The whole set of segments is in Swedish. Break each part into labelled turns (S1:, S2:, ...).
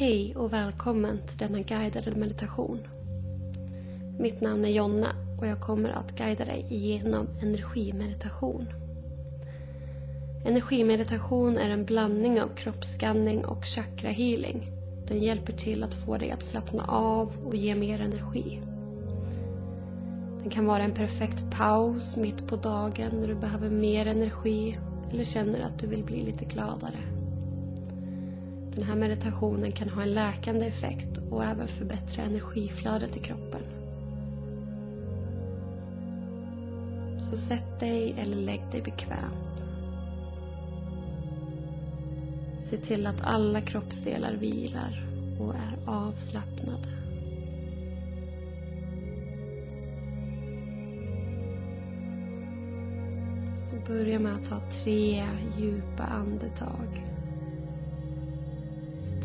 S1: Hej och välkommen till denna guidade meditation. Mitt namn är Jonna och jag kommer att guida dig igenom energimeditation. Energimeditation är en blandning av kroppsskanning och chakrahealing. Den hjälper till att få dig att slappna av och ge mer energi. Den kan vara en perfekt paus mitt på dagen när du behöver mer energi eller känner att du vill bli lite gladare. Den här meditationen kan ha en läkande effekt och även förbättra energiflödet i kroppen. Så sätt dig eller lägg dig bekvämt. Se till att alla kroppsdelar vilar och är avslappnade. Börja med att ta tre djupa andetag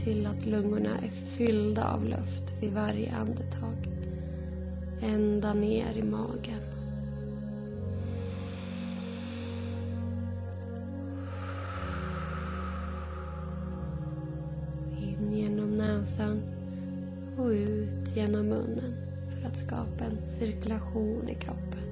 S1: till att lungorna är fyllda av luft vid varje andetag. Ända ner i magen. In genom näsan och ut genom munnen för att skapa en cirkulation i kroppen.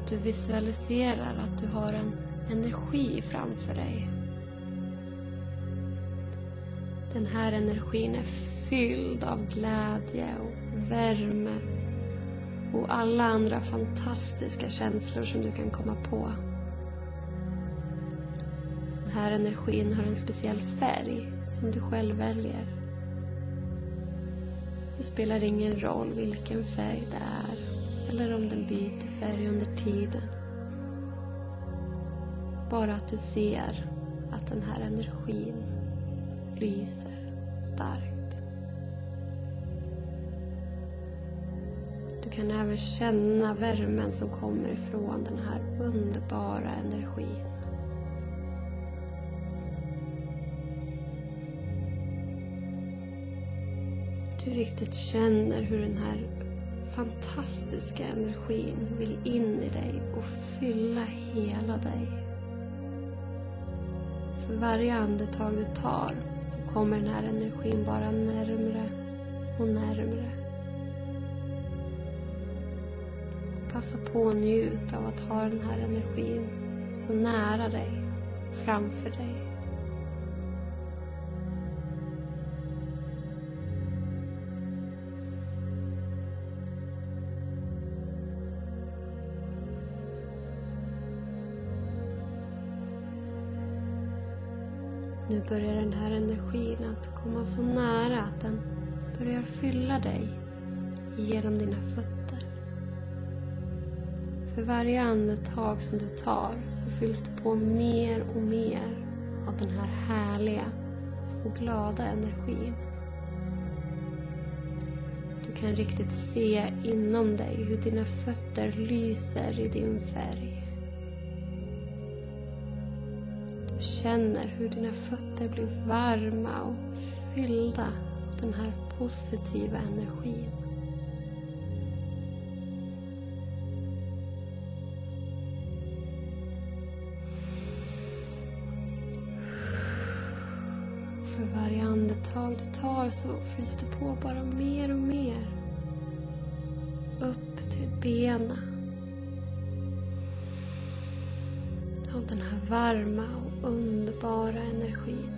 S1: Att du visualiserar att du har en energi framför dig. Den här energin är fylld av glädje och värme och alla andra fantastiska känslor som du kan komma på. Den här energin har en speciell färg som du själv väljer. Det spelar ingen roll vilken färg det är eller om den byter färg under tiden. Bara att du ser att den här energin lyser starkt. Du kan även känna värmen som kommer ifrån den här underbara energin. Du riktigt känner hur den här fantastiska energin vill in i dig och fylla hela dig. För varje andetag du tar så kommer den här energin bara närmre och närmre. Passa på att njuta av att ha den här energin så nära dig, framför dig. Nu börjar den här energin att komma så nära att den börjar fylla dig genom dina fötter. För varje andetag som du tar så fylls det på mer och mer av den här härliga och glada energin. Du kan riktigt se inom dig hur dina fötter lyser i din färg. Känner hur dina fötter blir varma och fyllda av den här positiva energin. För varje andetag du tar så fylls du på bara mer och mer. Upp till benen. Av den här varma och underbara energin.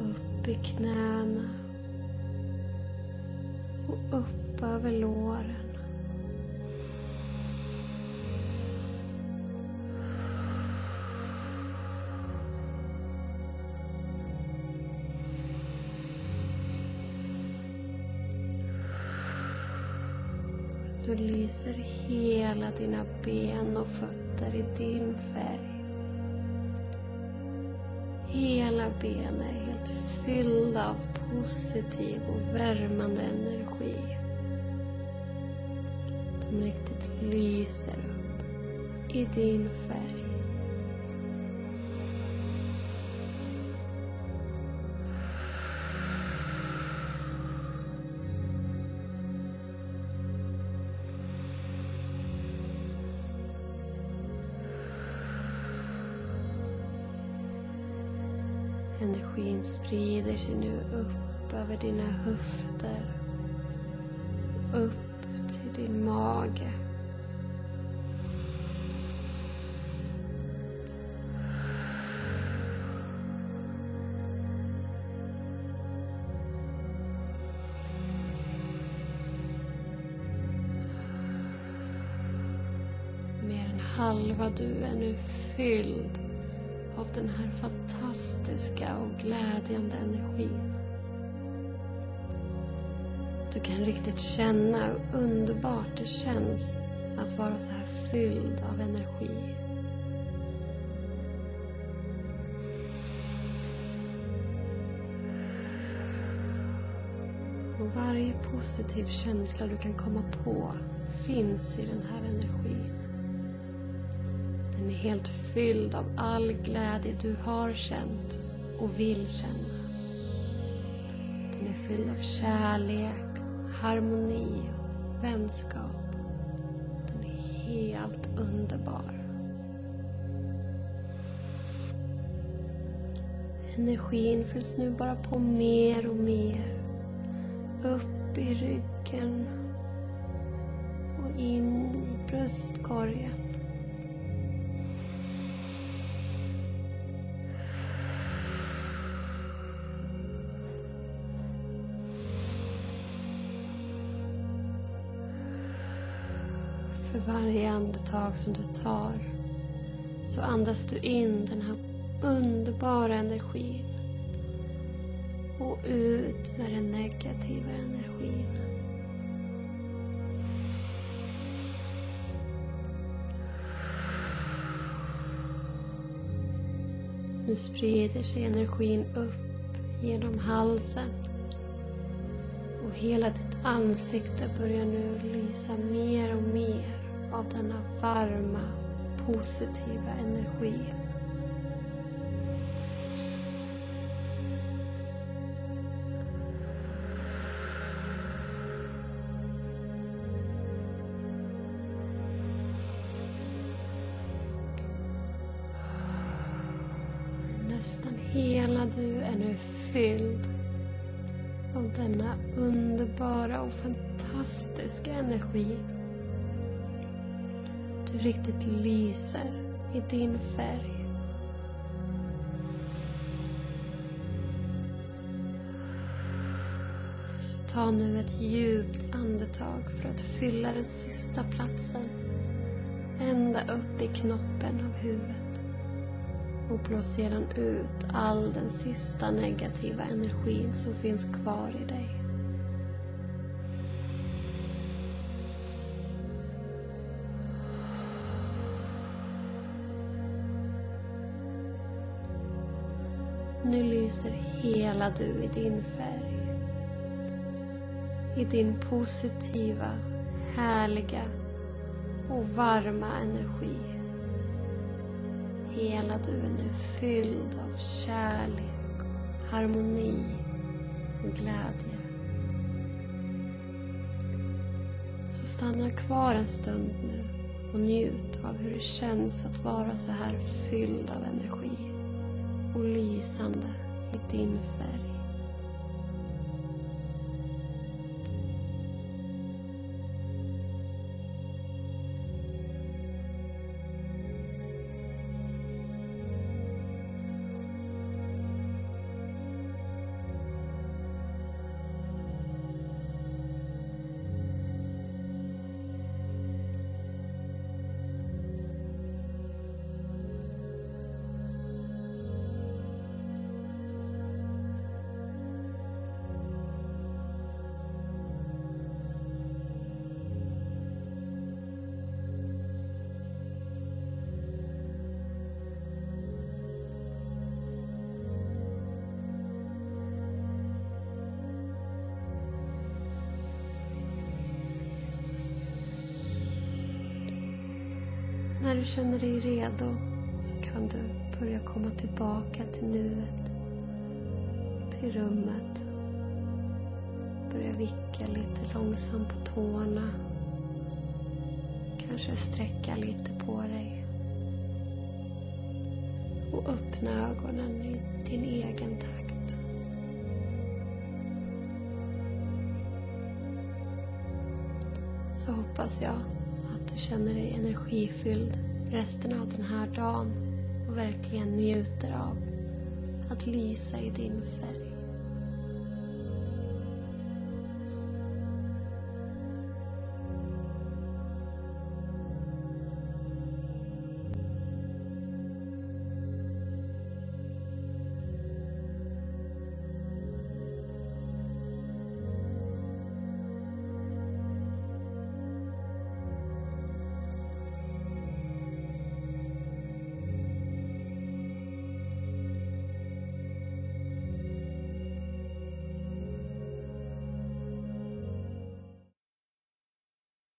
S1: Upp i knäna. Och upp över låren. Du lyser hela dina ben och fötter i din färg. Hela benen är helt fyllda av positiv och värmande energi. De riktigt lyser upp i din färg. Energin sprider sig nu upp över dina höfter. Upp till din mage. Mer än halva du är nu fylld av den här fantastiska och glädjande energin. Du kan riktigt känna hur underbart det känns att vara så här fylld av energi. Och varje positiv känsla du kan komma på finns i den här energin. Den är helt fylld av all glädje du har känt och vill känna. Den är fylld av kärlek, harmoni och vänskap. Den är helt underbar. Energin fylls nu bara på mer och mer. Upp i ryggen och in i bröstkorgen. För varje andetag som du tar så andas du in den här underbara energin. Och ut med den negativa energin. Nu sprider sig energin upp genom halsen. Och hela ditt ansikte börjar nu lysa mer och mer av denna varma, positiva energi. Nästan hela du är nu fylld av denna underbara och fantastiska energi. Du riktigt lyser i din färg. Så ta nu ett djupt andetag för att fylla den sista platsen ända upp i knoppen av huvudet och blås sedan ut all den sista negativa energin som finns kvar i dig. Nu lyser hela du i din färg. I din positiva, härliga och varma energi. Hela du är nu fylld av kärlek, harmoni och glädje. Så stanna kvar en stund nu och njut av hur det känns att vara så här fylld av energi och lysande i din färg. När du känner dig redo så kan du börja komma tillbaka till nuet, till rummet. Börja vicka lite långsamt på tårna. Kanske sträcka lite på dig. Och öppna ögonen i din egen takt. Så hoppas jag du känner dig energifylld resten av den här dagen och verkligen njuter av att lysa i din färg.